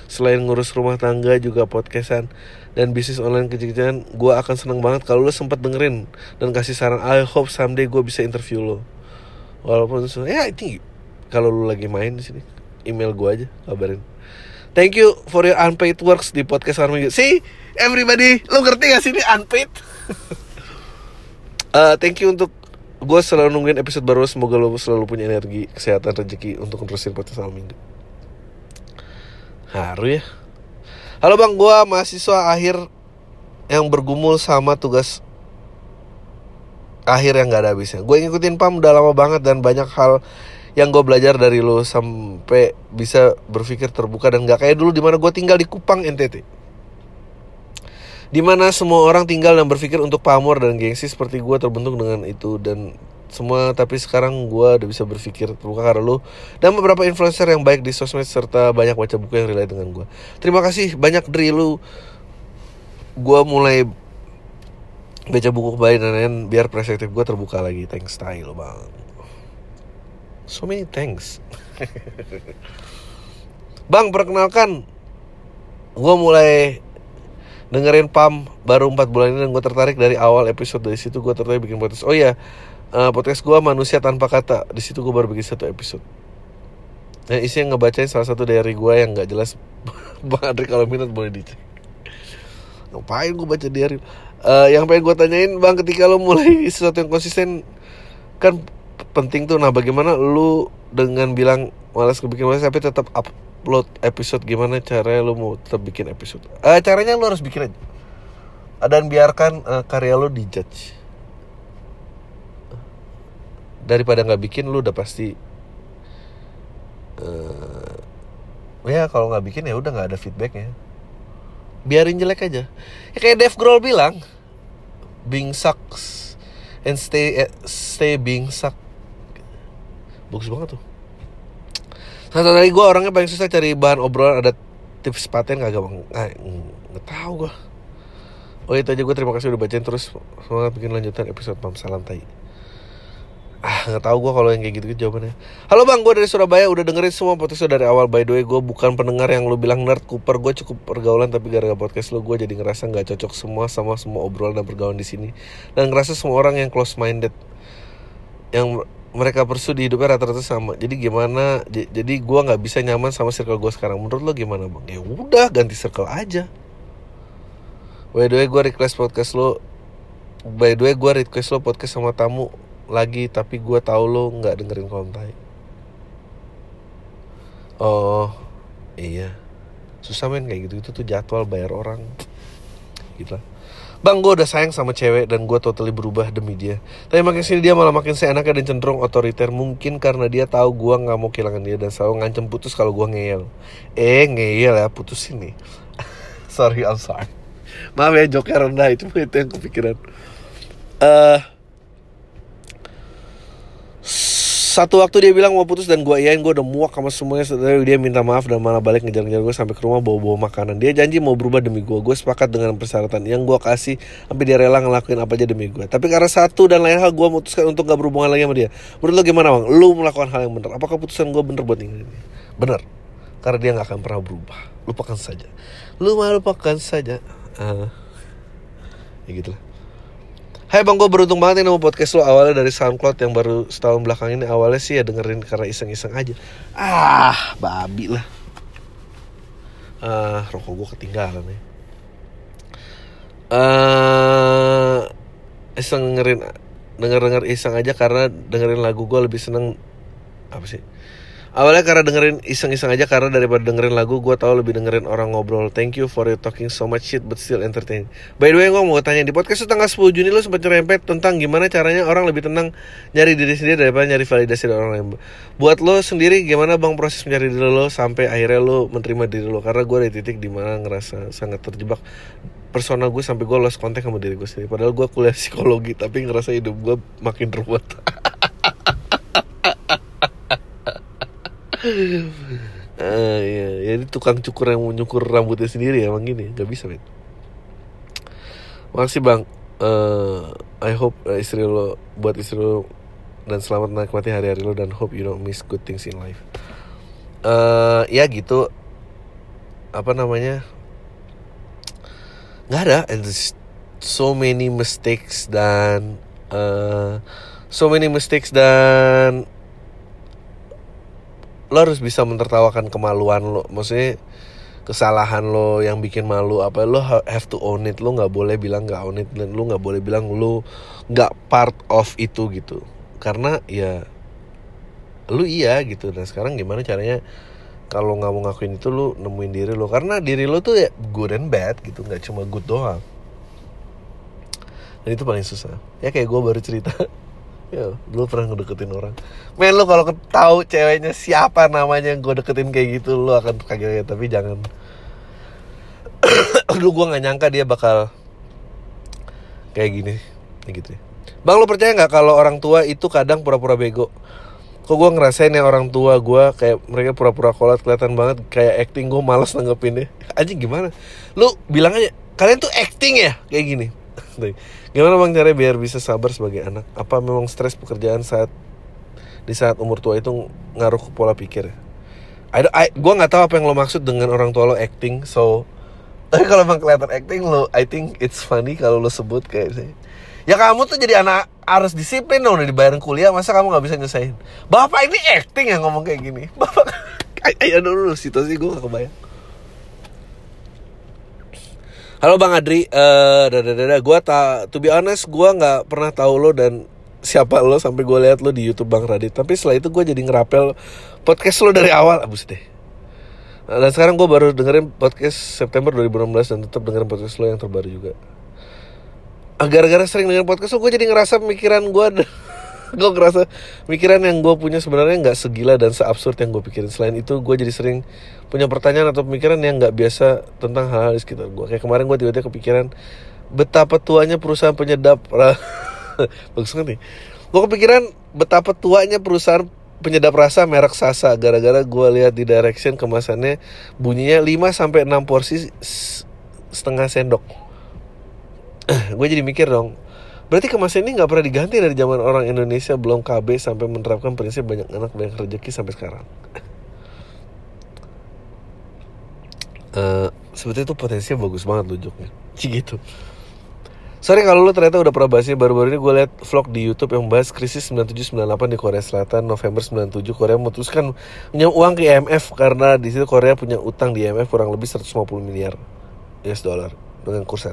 selain ngurus rumah tangga juga podcastan dan bisnis online kecil-kecilan gue akan seneng banget kalau lo sempat dengerin dan kasih saran I hope someday gue bisa interview lo walaupun ya I think kalau lo lagi main di sini email gue aja kabarin Thank you for your unpaid works di podcast Army. See, everybody, lo ngerti gak sih ini unpaid? uh, thank you untuk gue selalu nungguin episode baru. Semoga lo selalu punya energi, kesehatan, rezeki untuk nerusin podcast Army. Haru ya. Halo bang, gue mahasiswa akhir yang bergumul sama tugas akhir yang gak ada habisnya. Gue ngikutin PAM udah lama banget dan banyak hal yang gue belajar dari lo sampai bisa berpikir terbuka dan gak kayak dulu di mana gue tinggal di Kupang NTT di mana semua orang tinggal dan berpikir untuk pamor dan gengsi seperti gue terbentuk dengan itu dan semua tapi sekarang gue udah bisa berpikir terbuka karena lo dan beberapa influencer yang baik di sosmed serta banyak baca buku yang relate dengan gue terima kasih banyak dari lu. Gue mulai baca buku kembali dan lain biar perspektif gue terbuka lagi. Thanks style bang So many thanks. Bang, perkenalkan Gue mulai dengerin PAM baru 4 bulan ini dan gue tertarik dari awal episode dari situ gue tertarik bikin podcast. Oh iya, uh, podcast gue manusia tanpa kata. Di situ gue baru bikin satu episode. Dan yang ngebacain salah satu dari gue yang nggak jelas. Bang Adri kalau minat boleh dicek. Ngapain gue baca diary? Uh, yang pengen gue tanyain, bang, ketika lo mulai sesuatu yang konsisten, kan penting tuh. Nah bagaimana lu dengan bilang malas kebikin malas tapi tetap upload episode gimana caranya lu mau tetap bikin episode? Uh, caranya lu harus bikin aja. Dan biarkan uh, karya lu dijudge. Daripada nggak bikin lu udah pasti Eh, ya kalau nggak bikin ya udah nggak ada feedbacknya. Biarin jelek aja. Ya kayak Dave Grohl bilang being sucks and stay stay being suck bagus banget tuh. Satu lagi gue orangnya paling susah cari bahan obrolan ada tips paten kagak bang ah, nggak tahu gue oh itu aja gue terima kasih udah bacain terus. Semangat bikin lanjutan episode pam salam tai. Ah nggak tahu gue kalau yang kayak gitu gitu jawabannya. Halo bang gue dari Surabaya. Udah dengerin semua podcast dari awal. By the way gue bukan pendengar yang lo bilang nerd Cooper. Gue cukup pergaulan tapi gara-gara podcast lo gue jadi ngerasa nggak cocok semua sama semua obrolan dan pergaulan di sini. Dan ngerasa semua orang yang close minded yang mereka persu di hidupnya rata-rata sama. Jadi gimana jadi gue nggak bisa nyaman sama circle gue sekarang. Menurut lo gimana bang? Ya udah ganti circle aja. By the way gue request podcast lo. By the way gue request lo podcast sama tamu lagi tapi gue tahu lo nggak dengerin kontai oh iya. Susah men kayak gitu itu tuh jadwal bayar orang. Gitu lah Bang gue udah sayang sama cewek dan gue totally berubah demi dia. Tapi makin sini dia malah makin seenaknya dan cenderung otoriter. Mungkin karena dia tahu gue nggak mau kehilangan dia Dan selalu ngancem putus kalau gue ngeyel. Eh ngeyel ya putusin nih. Sorry I'm sorry. Maaf ya joknya rendah. Itu itu yang kepikiran. Eh satu waktu dia bilang mau putus dan gue iyain gue udah muak sama semuanya. Setelah dia minta maaf dan malah balik ngejar-ngejar gue sampai ke rumah bawa-bawa makanan. Dia janji mau berubah demi gue gue sepakat dengan persyaratan yang gue kasih. Sampai dia rela ngelakuin apa aja demi gue tapi karena satu dan lain hal gue memutuskan untuk gak berhubungan lagi sama dia. Menurut lo gimana bang? Lu melakukan hal yang benar. Apakah keputusan gue bener buat dia bener karena dia gak akan pernah berubah. Lupakan saja. Lu mah lupakan saja. Ah. ya gitu Hai bang, gue beruntung banget ini nemu podcast lo awalnya dari SoundCloud yang baru setahun belakang ini awalnya sih ya dengerin karena iseng-iseng aja. Ah, babi lah. Ah, rokok gue ketinggalan ya. Eh, iseng dengerin denger-denger iseng aja karena dengerin lagu gue lebih seneng apa sih? Awalnya karena dengerin iseng-iseng aja karena daripada dengerin lagu gue tahu lebih dengerin orang ngobrol. Thank you for you talking so much shit but still entertaining. By the way gue mau tanya di podcast tanggal 10 Juni lu sempat nyerempet tentang gimana caranya orang lebih tenang nyari diri sendiri daripada nyari validasi dari orang lain. Buat lo sendiri gimana bang proses mencari diri lo sampai akhirnya lo menerima diri lo karena gue ada titik di mana ngerasa sangat terjebak persona gue sampai gue lost kontak sama diri gue sendiri. Padahal gue kuliah psikologi tapi ngerasa hidup gue makin ruwet. Ah iya, jadi tukang cukur yang nyukur rambutnya sendiri emang gini, nggak bisa men. Makasih bang, Eh, I hope eh, istri lo buat istri lo dan selamat menikmati hari-hari lo dan hope you don't miss good things in life. Eh ya gitu, apa namanya? Nggak ada, and so many mistakes dan eh so many mistakes dan lo harus bisa menertawakan kemaluan lo. Maksudnya kesalahan lo yang bikin malu apa lo ha- have to own it. Lo nggak boleh bilang nggak own it dan lo nggak boleh bilang lo nggak part of itu gitu. Karena ya lu iya gitu. Dan sekarang gimana caranya kalau nggak mau ngakuin itu lu nemuin diri lo. Karena diri lo tuh ya good and bad gitu. Nggak cuma good doang. Dan itu paling susah. Ya kayak gue baru cerita ya dulu pernah ngedeketin orang. Men lu kalau tahu ceweknya siapa namanya yang gue deketin kayak gitu lu akan kaget tapi jangan. Dulu gue nggak nyangka dia bakal kayak gini. Kayak gitu ya. bang lu percaya nggak kalau orang tua itu kadang pura-pura bego? Kok gue ngerasain ya orang tua gue kayak mereka pura-pura kolot kelihatan banget kayak acting gue malas nanggepinnya. Aja gimana? Lu bilang aja kalian tuh acting ya? Kayak gini gimana bang cara biar bisa sabar sebagai anak? Apa memang stres pekerjaan saat di saat umur tua itu ngaruh ke pola pikir? I, I, gue nggak tahu apa yang lo maksud dengan orang tua lo acting so tapi kalau emang kelihatan acting lo I think it's funny kalau lo sebut kayak sih ya kamu tuh jadi anak harus disiplin dong udah dibayarin kuliah masa kamu nggak bisa nyelesain? Bapak ini acting yang ngomong kayak gini. Bapak ayo dulu situasi gue gak kebayang Halo Bang Adri, eh dada, gue tak, to be honest, gue nggak pernah tahu lo dan siapa lo sampai gue lihat lo di YouTube Bang Radit. Tapi setelah itu gue jadi ngerapel podcast lo dari awal, abus deh. Nah, Dan sekarang gue baru dengerin podcast September 2016 dan tetap dengerin podcast lo yang terbaru juga. Ah, Gara-gara sering dengerin podcast lo, gue jadi ngerasa pemikiran gue gue ngerasa pikiran yang gue punya sebenarnya nggak segila dan seabsurd yang gue pikirin. Selain itu gue jadi sering punya pertanyaan atau pemikiran yang nggak biasa tentang hal-hal di sekitar gue kayak kemarin gue tiba-tiba kepikiran betapa tuanya perusahaan penyedap bagus banget nih. Gue kepikiran betapa tuanya perusahaan penyedap rasa merek Sasa. Gara-gara gue lihat di direction kemasannya bunyinya 5 sampai 6 porsi setengah sendok. Gue jadi mikir dong Berarti kemasan ini nggak pernah diganti dari zaman orang Indonesia belum KB sampai menerapkan prinsip banyak anak banyak rezeki sampai sekarang. uh, sebetulnya itu potensinya bagus banget loh joknya. gitu. Sorry kalau lu ternyata udah pernah bahasnya baru-baru ini gue liat vlog di YouTube yang bahas krisis 9798 di Korea Selatan November 97 Korea memutuskan punya uang ke IMF karena di situ Korea punya utang di IMF kurang lebih 150 miliar US dollar dengan kurs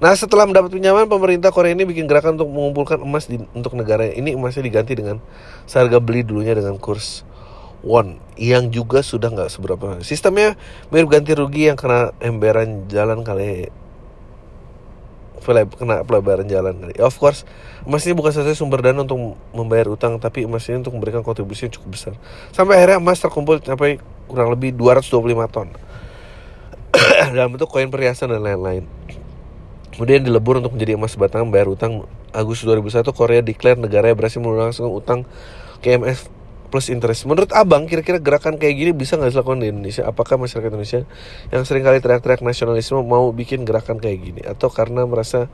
Nah setelah mendapat pinjaman pemerintah Korea ini bikin gerakan untuk mengumpulkan emas di, untuk negaranya. Ini emasnya diganti dengan seharga beli dulunya dengan kurs won yang juga sudah nggak seberapa. Sistemnya mirip ganti rugi yang kena emberan jalan kali kena pelebaran jalan kali. Of course, emas ini bukan saja sumber dana untuk membayar utang, tapi emas ini untuk memberikan kontribusi yang cukup besar. Sampai akhirnya emas terkumpul sampai kurang lebih 225 ton. dalam bentuk koin perhiasan dan lain-lain. Kemudian dilebur untuk menjadi emas batangan bayar utang Agustus 2001 Korea declare negaranya berhasil melunaskan utang KMF plus interest. Menurut abang kira-kira gerakan kayak gini bisa nggak dilakukan di Indonesia? Apakah masyarakat Indonesia yang sering kali teriak-teriak nasionalisme mau bikin gerakan kayak gini? Atau karena merasa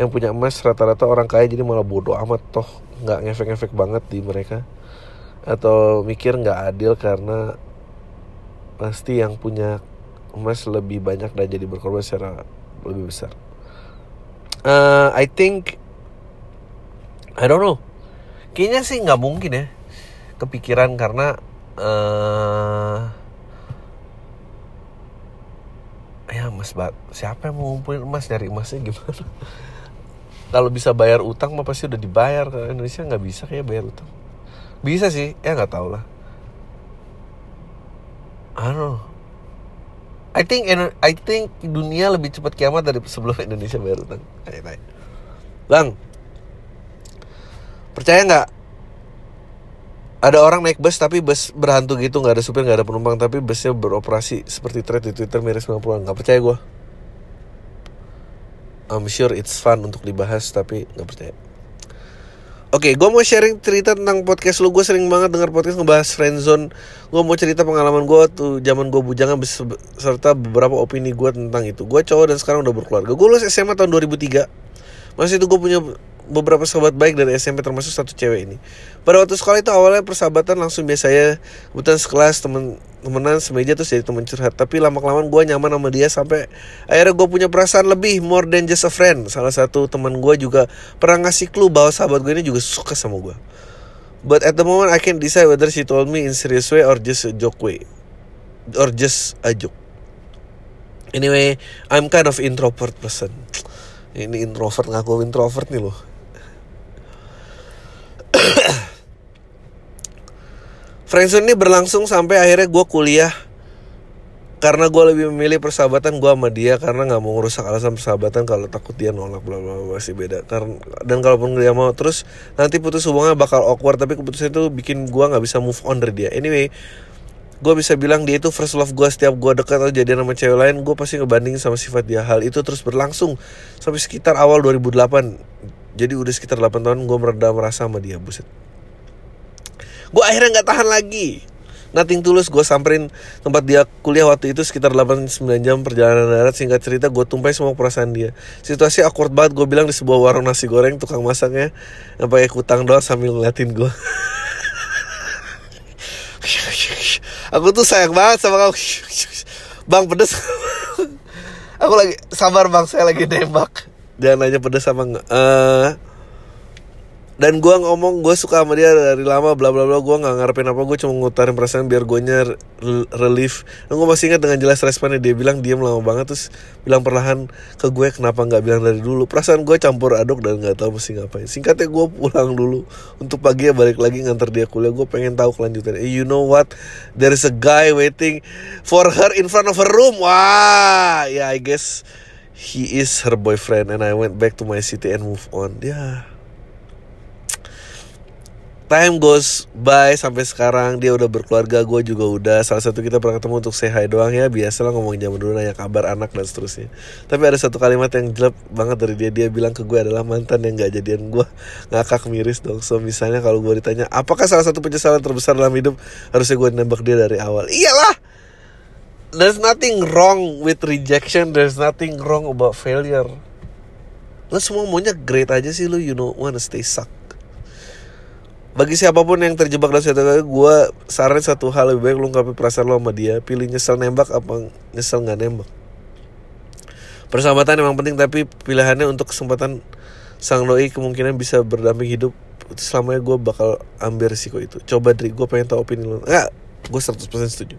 yang punya emas rata-rata orang kaya jadi malah bodoh amat toh nggak ngefek-ngefek banget di mereka? Atau mikir nggak adil karena pasti yang punya emas lebih banyak dan jadi berkorban secara lebih besar. Uh, I think I don't know. Kayaknya sih nggak mungkin ya kepikiran karena uh, ya emas bat siapa yang mau ngumpulin emas dari emasnya gimana? Kalau bisa bayar utang mah pasti udah dibayar. Kalau Indonesia nggak bisa kayak bayar utang. Bisa sih, ya nggak tau lah. I don't know. I think I think dunia lebih cepat kiamat dari sebelum Indonesia bayar utang. Bang, percaya nggak? Ada orang naik bus tapi bus berhantu gitu nggak ada supir nggak ada penumpang tapi busnya beroperasi seperti thread di Twitter mirip 90-an. Nggak percaya gue. I'm sure it's fun untuk dibahas tapi nggak percaya. Oke, okay, gue mau sharing cerita tentang podcast lu. Gue sering banget dengar podcast ngebahas friendzone. Gue mau cerita pengalaman gue tuh zaman gue bujangan beserta beberapa opini gue tentang itu. Gue cowok dan sekarang udah berkeluarga. Gue lulus SMA tahun 2003. Masih itu gue punya beberapa sahabat baik dari SMP termasuk satu cewek ini. Pada waktu sekolah itu awalnya persahabatan langsung biasa ya, kebetulan sekelas temen temenan semeja terus jadi temen curhat. Tapi lama kelamaan gue nyaman sama dia sampai akhirnya gue punya perasaan lebih more than just a friend. Salah satu teman gue juga pernah ngasih clue bahwa sahabat gue ini juga suka sama gue. But at the moment I can't decide whether she told me in serious way or just a joke way, or just a joke. Anyway, I'm kind of introvert person. Ini introvert ngaku introvert nih loh Friendzone ini berlangsung sampai akhirnya gue kuliah. Karena gue lebih memilih persahabatan gue sama dia karena nggak mau ngerusak alasan persahabatan kalau takut dia nolak bla bla masih beda. Karena dan kalaupun dia mau terus nanti putus hubungannya bakal awkward tapi keputusan itu bikin gue nggak bisa move on dari dia. Anyway gue bisa bilang dia itu first love gue setiap gue dekat atau jadi sama cewek lain gue pasti ngebanding sama sifat dia. Hal itu terus berlangsung sampai sekitar awal 2008 jadi udah sekitar 8 tahun gue meredam rasa sama dia buset. Gue akhirnya nggak tahan lagi. Nothing tulus gue samperin tempat dia kuliah waktu itu sekitar 8-9 jam perjalanan darat. Singkat cerita gue tumpai semua perasaan dia. Situasi awkward banget gue bilang di sebuah warung nasi goreng Tukang masaknya yang pakai kutang doang sambil ngeliatin gue Aku tuh sayang banget sama kamu. Bang pedes. Aku lagi sabar bang saya lagi nembak Jangan nanya pedes sama nggak uh, dan gue ngomong gue suka sama dia dari lama bla bla bla gue nggak ngarepin apa gue cuma ngutarin perasaan biar gue nya relief. Dan gue masih ingat dengan jelas responnya dia bilang diam lama banget terus bilang perlahan ke gue kenapa nggak bilang dari dulu? Perasaan gue campur aduk dan nggak tahu mesti ngapain. Singkatnya gue pulang dulu untuk pagi ya balik lagi nganter dia kuliah. Gue pengen tahu kelanjutannya you know what? There is a guy waiting for her in front of her room. Wah ya yeah, I guess he is her boyfriend and I went back to my city and move on. Ya. Yeah time goes by sampai sekarang dia udah berkeluarga gue juga udah. Salah satu kita pernah ketemu untuk say doang ya. Biasalah ngomong zaman dulu nanya kabar anak dan seterusnya. Tapi ada satu kalimat yang jelek banget dari dia. Dia bilang ke gue adalah mantan yang gak jadian gue ngakak miris dong. So misalnya kalau gue ditanya apakah salah satu penyesalan terbesar dalam hidup? Harusnya gue nembak dia dari awal. Iyalah there's nothing wrong with rejection. There's nothing wrong about failure. Lo semua maunya great aja sih lo you know wanna stay suck bagi siapa pun yang terjebak dalam satu kali gue saran satu hal lebih baik lu ungkapin perasaan lo sama dia. Pilih nyesel nembak apa nyesel nggak nembak. Persahabatan emang penting tapi pilihannya untuk kesempatan sang doi kemungkinan bisa berdamping hidup. Selamanya gue bakal ambil risiko itu. Coba dari gue pengen tahu opini lo. Nggak gue 100% setuju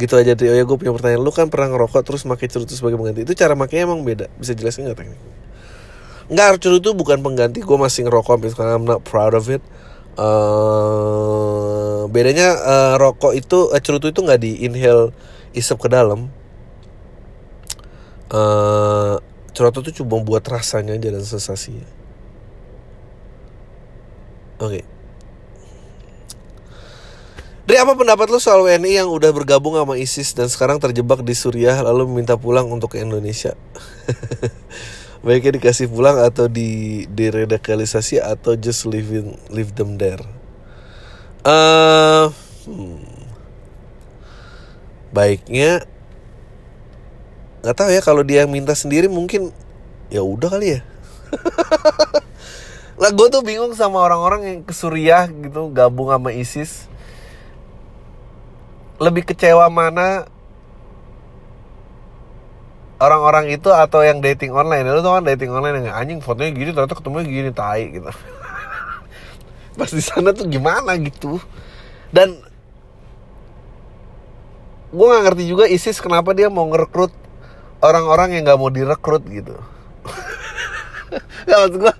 gitu aja Dri oh ya gue punya pertanyaan lu kan pernah ngerokok terus pakai cerutu sebagai pengganti itu cara makanya emang beda bisa jelasin nggak teknik nggak cerutu bukan pengganti gue masih ngerokok sampai sekarang I'm not proud of it Uh, bedanya uh, rokok itu uh, cerutu itu nggak di inhale isep ke dalam. Uh, cerutu itu cuma buat rasanya aja dan sensasinya. Oke. Okay. Dari apa pendapat lo soal WNI yang udah bergabung sama ISIS dan sekarang terjebak di Suriah lalu meminta pulang untuk ke Indonesia? baiknya dikasih pulang atau di diradikalisasi atau just leave in, leave them there uh, hmm. baiknya nggak tahu ya kalau dia minta sendiri mungkin ya udah kali ya lah gue tuh bingung sama orang-orang yang ke Suriah gitu gabung sama ISIS lebih kecewa mana orang-orang itu atau yang dating online? Lu tau kan dating online yang anjing fotonya gini ternyata ketemunya gini tai gitu. Pas di sana tuh gimana gitu? Dan gue nggak ngerti juga ISIS kenapa dia mau ngerekrut orang-orang yang nggak mau direkrut gitu. Ya maksud gue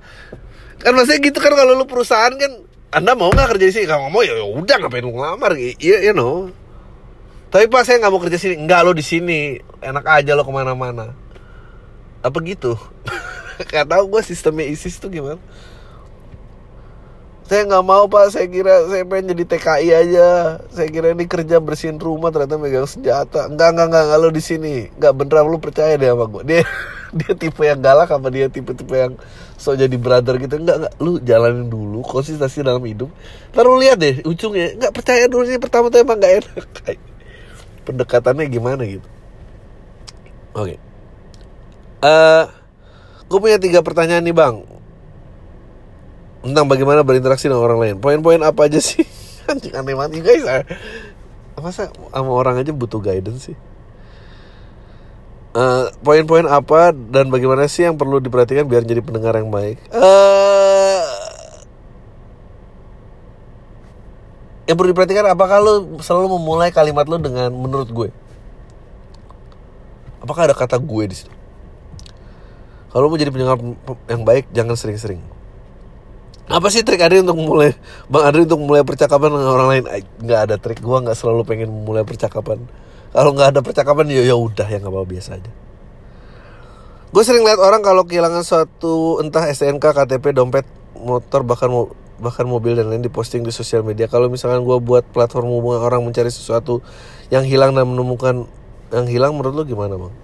kan maksudnya gitu kan kalau lu perusahaan kan anda mau nggak kerja di sini? Kalau mau ya, udah ngapain lu ngelamar? Iya you know tapi pak saya nggak mau kerja sini. Nggak lo di sini. Enak aja lo ke mana-mana. Apa gitu? Gak tau gue sistemnya ISIS tuh gimana. Saya nggak mau pak. Saya kira saya pengen jadi TKI aja. Saya kira ini kerja bersihin rumah ternyata megang senjata. Enggak enggak enggak, enggak lo di sini. Enggak beneran lo percaya deh sama gue dia dia tipe yang galak apa dia tipe tipe yang so jadi brother gitu. Enggak enggak lu jalanin dulu konsistensi dalam hidup. Taruh lihat deh ujungnya. Enggak percaya dulu sih pertama tuh emang enggak enak pendekatannya gimana gitu. Oke. Okay. uh, eh, gue punya tiga pertanyaan nih bang. Tentang bagaimana berinteraksi dengan orang lain. Poin-poin apa aja sih? Anjing aneh banget guys. Ah. masa sama orang aja butuh guidance sih? Uh, poin-poin apa dan bagaimana sih yang perlu diperhatikan biar jadi pendengar yang baik? Uh, yang perlu diperhatikan apakah lo selalu memulai kalimat lo dengan menurut gue? Apakah ada kata gue di situ? Kalau mau jadi pendengar yang baik jangan sering-sering. Apa sih trik Adri untuk mulai Bang Adri untuk mulai percakapan dengan orang lain? Nggak ada trik. Gue nggak selalu pengen mulai percakapan. Kalau nggak ada percakapan ya ya udah ya nggak apa biasa aja. Gue sering lihat orang kalau kehilangan suatu entah STNK KTP dompet motor bahkan bahkan mobil dan lain diposting di sosial media kalau misalkan gue buat platform hubungan orang mencari sesuatu yang hilang dan menemukan yang hilang menurut lo gimana bang?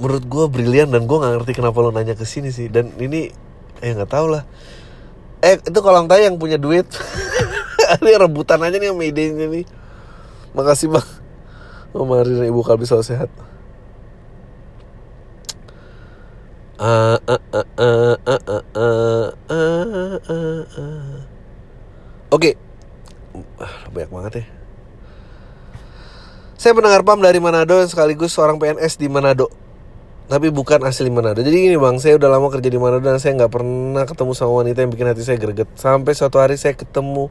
Menurut gue brilian dan gue nggak ngerti kenapa lo nanya ke sini sih dan ini eh nggak tahu lah. Eh itu kolam tay yang punya duit. ini rebutan aja nih sama idenya nih. Makasih bang. Mari ibu kalbi selalu sehat. Oke, banyak banget ya. Saya pendengar PAM dari Manado sekaligus seorang PNS di Manado. Tapi bukan asli Manado. Jadi gini bang, saya udah lama kerja di Manado dan saya nggak pernah ketemu sama wanita yang bikin hati saya greget. Sampai suatu hari saya ketemu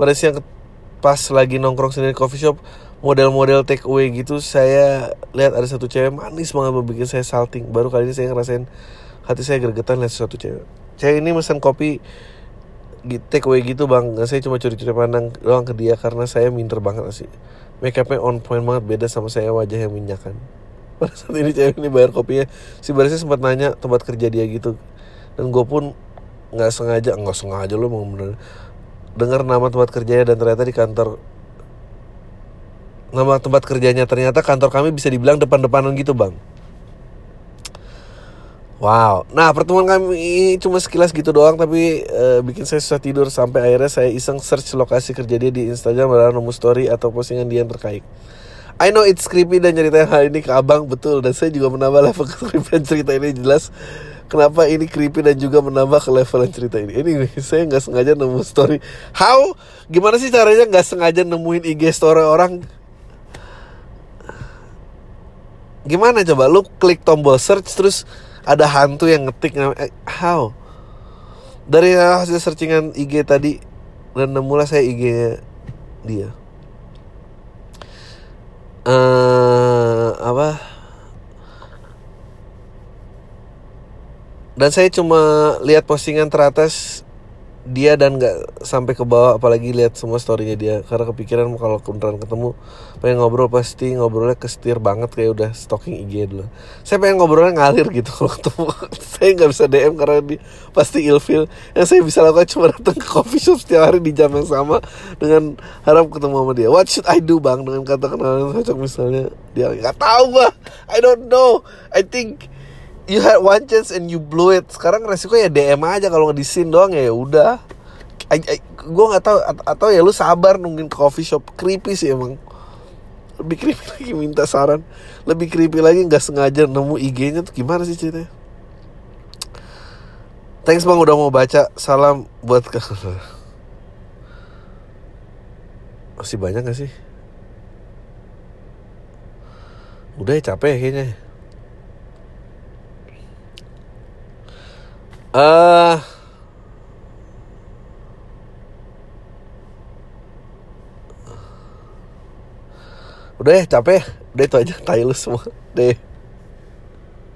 pada siang pas lagi nongkrong sendiri di coffee shop model-model take away gitu saya lihat ada satu cewek manis banget bikin saya salting. Baru kali ini saya ngerasain hati saya gergetan lihat satu cewek. Cewek ini pesan kopi take away gitu bang. Saya cuma curi-curi pandang doang ke dia karena saya minder banget sih. Make upnya on point banget beda sama saya wajah yang minyakan pada saat ini cewek ini bayar kopinya. Si barisnya sempat nanya tempat kerja dia gitu. Dan gue pun nggak sengaja nggak sengaja lu mau bener. Dengar nama tempat kerjanya dan ternyata di kantor nama tempat kerjanya ternyata kantor kami bisa dibilang depan-depanan gitu bang Wow, nah pertemuan kami cuma sekilas gitu doang tapi uh, bikin saya susah tidur sampai akhirnya saya iseng search lokasi kerja dia di Instagram ada nemu story atau postingan dia yang terkait. I know it's creepy dan nyeritain hal ini ke abang betul dan saya juga menambah level creepy cerita ini jelas kenapa ini creepy dan juga menambah ke level cerita ini. Ini saya nggak sengaja nemu story. How? Gimana sih caranya nggak sengaja nemuin IG story orang? Gimana coba? Lu klik tombol search terus ada hantu yang ngetik eh, how? Dari hasil searchingan IG tadi dan nemulah saya IG dia. Uh, apa? Dan saya cuma lihat postingan teratas dia dan nggak sampai ke bawah apalagi lihat semua storynya dia. Karena kepikiran kalau beneran ketemu pengen ngobrol pasti ngobrolnya kestir banget kayak udah stalking IG dulu. Saya pengen ngobrolnya ngalir gitu kalau ketemu. Saya nggak bisa DM karena dia pasti ilfil. Yang saya bisa lakukan cuma datang ke coffee shop setiap hari di jam yang sama dengan harap ketemu sama dia. What should I do bang? Dengan kata kenalan cocok misalnya. Dia nggak tahu bah I don't know. I think you had one chance and you blew it. Sekarang resiko ya DM aja kalau di scene doang ya udah. Gue nggak tahu atau ya lu sabar nungguin coffee shop. Creepy sih emang. Lebih creepy lagi minta saran. Lebih creepy lagi nggak sengaja nemu IG-nya tuh gimana sih ceritanya? Thanks bang udah mau baca. Salam buat ke masih banyak gak sih? Udah ya capek kayaknya uh, Udah ya capek Udah itu aja Tai lu semua. Deh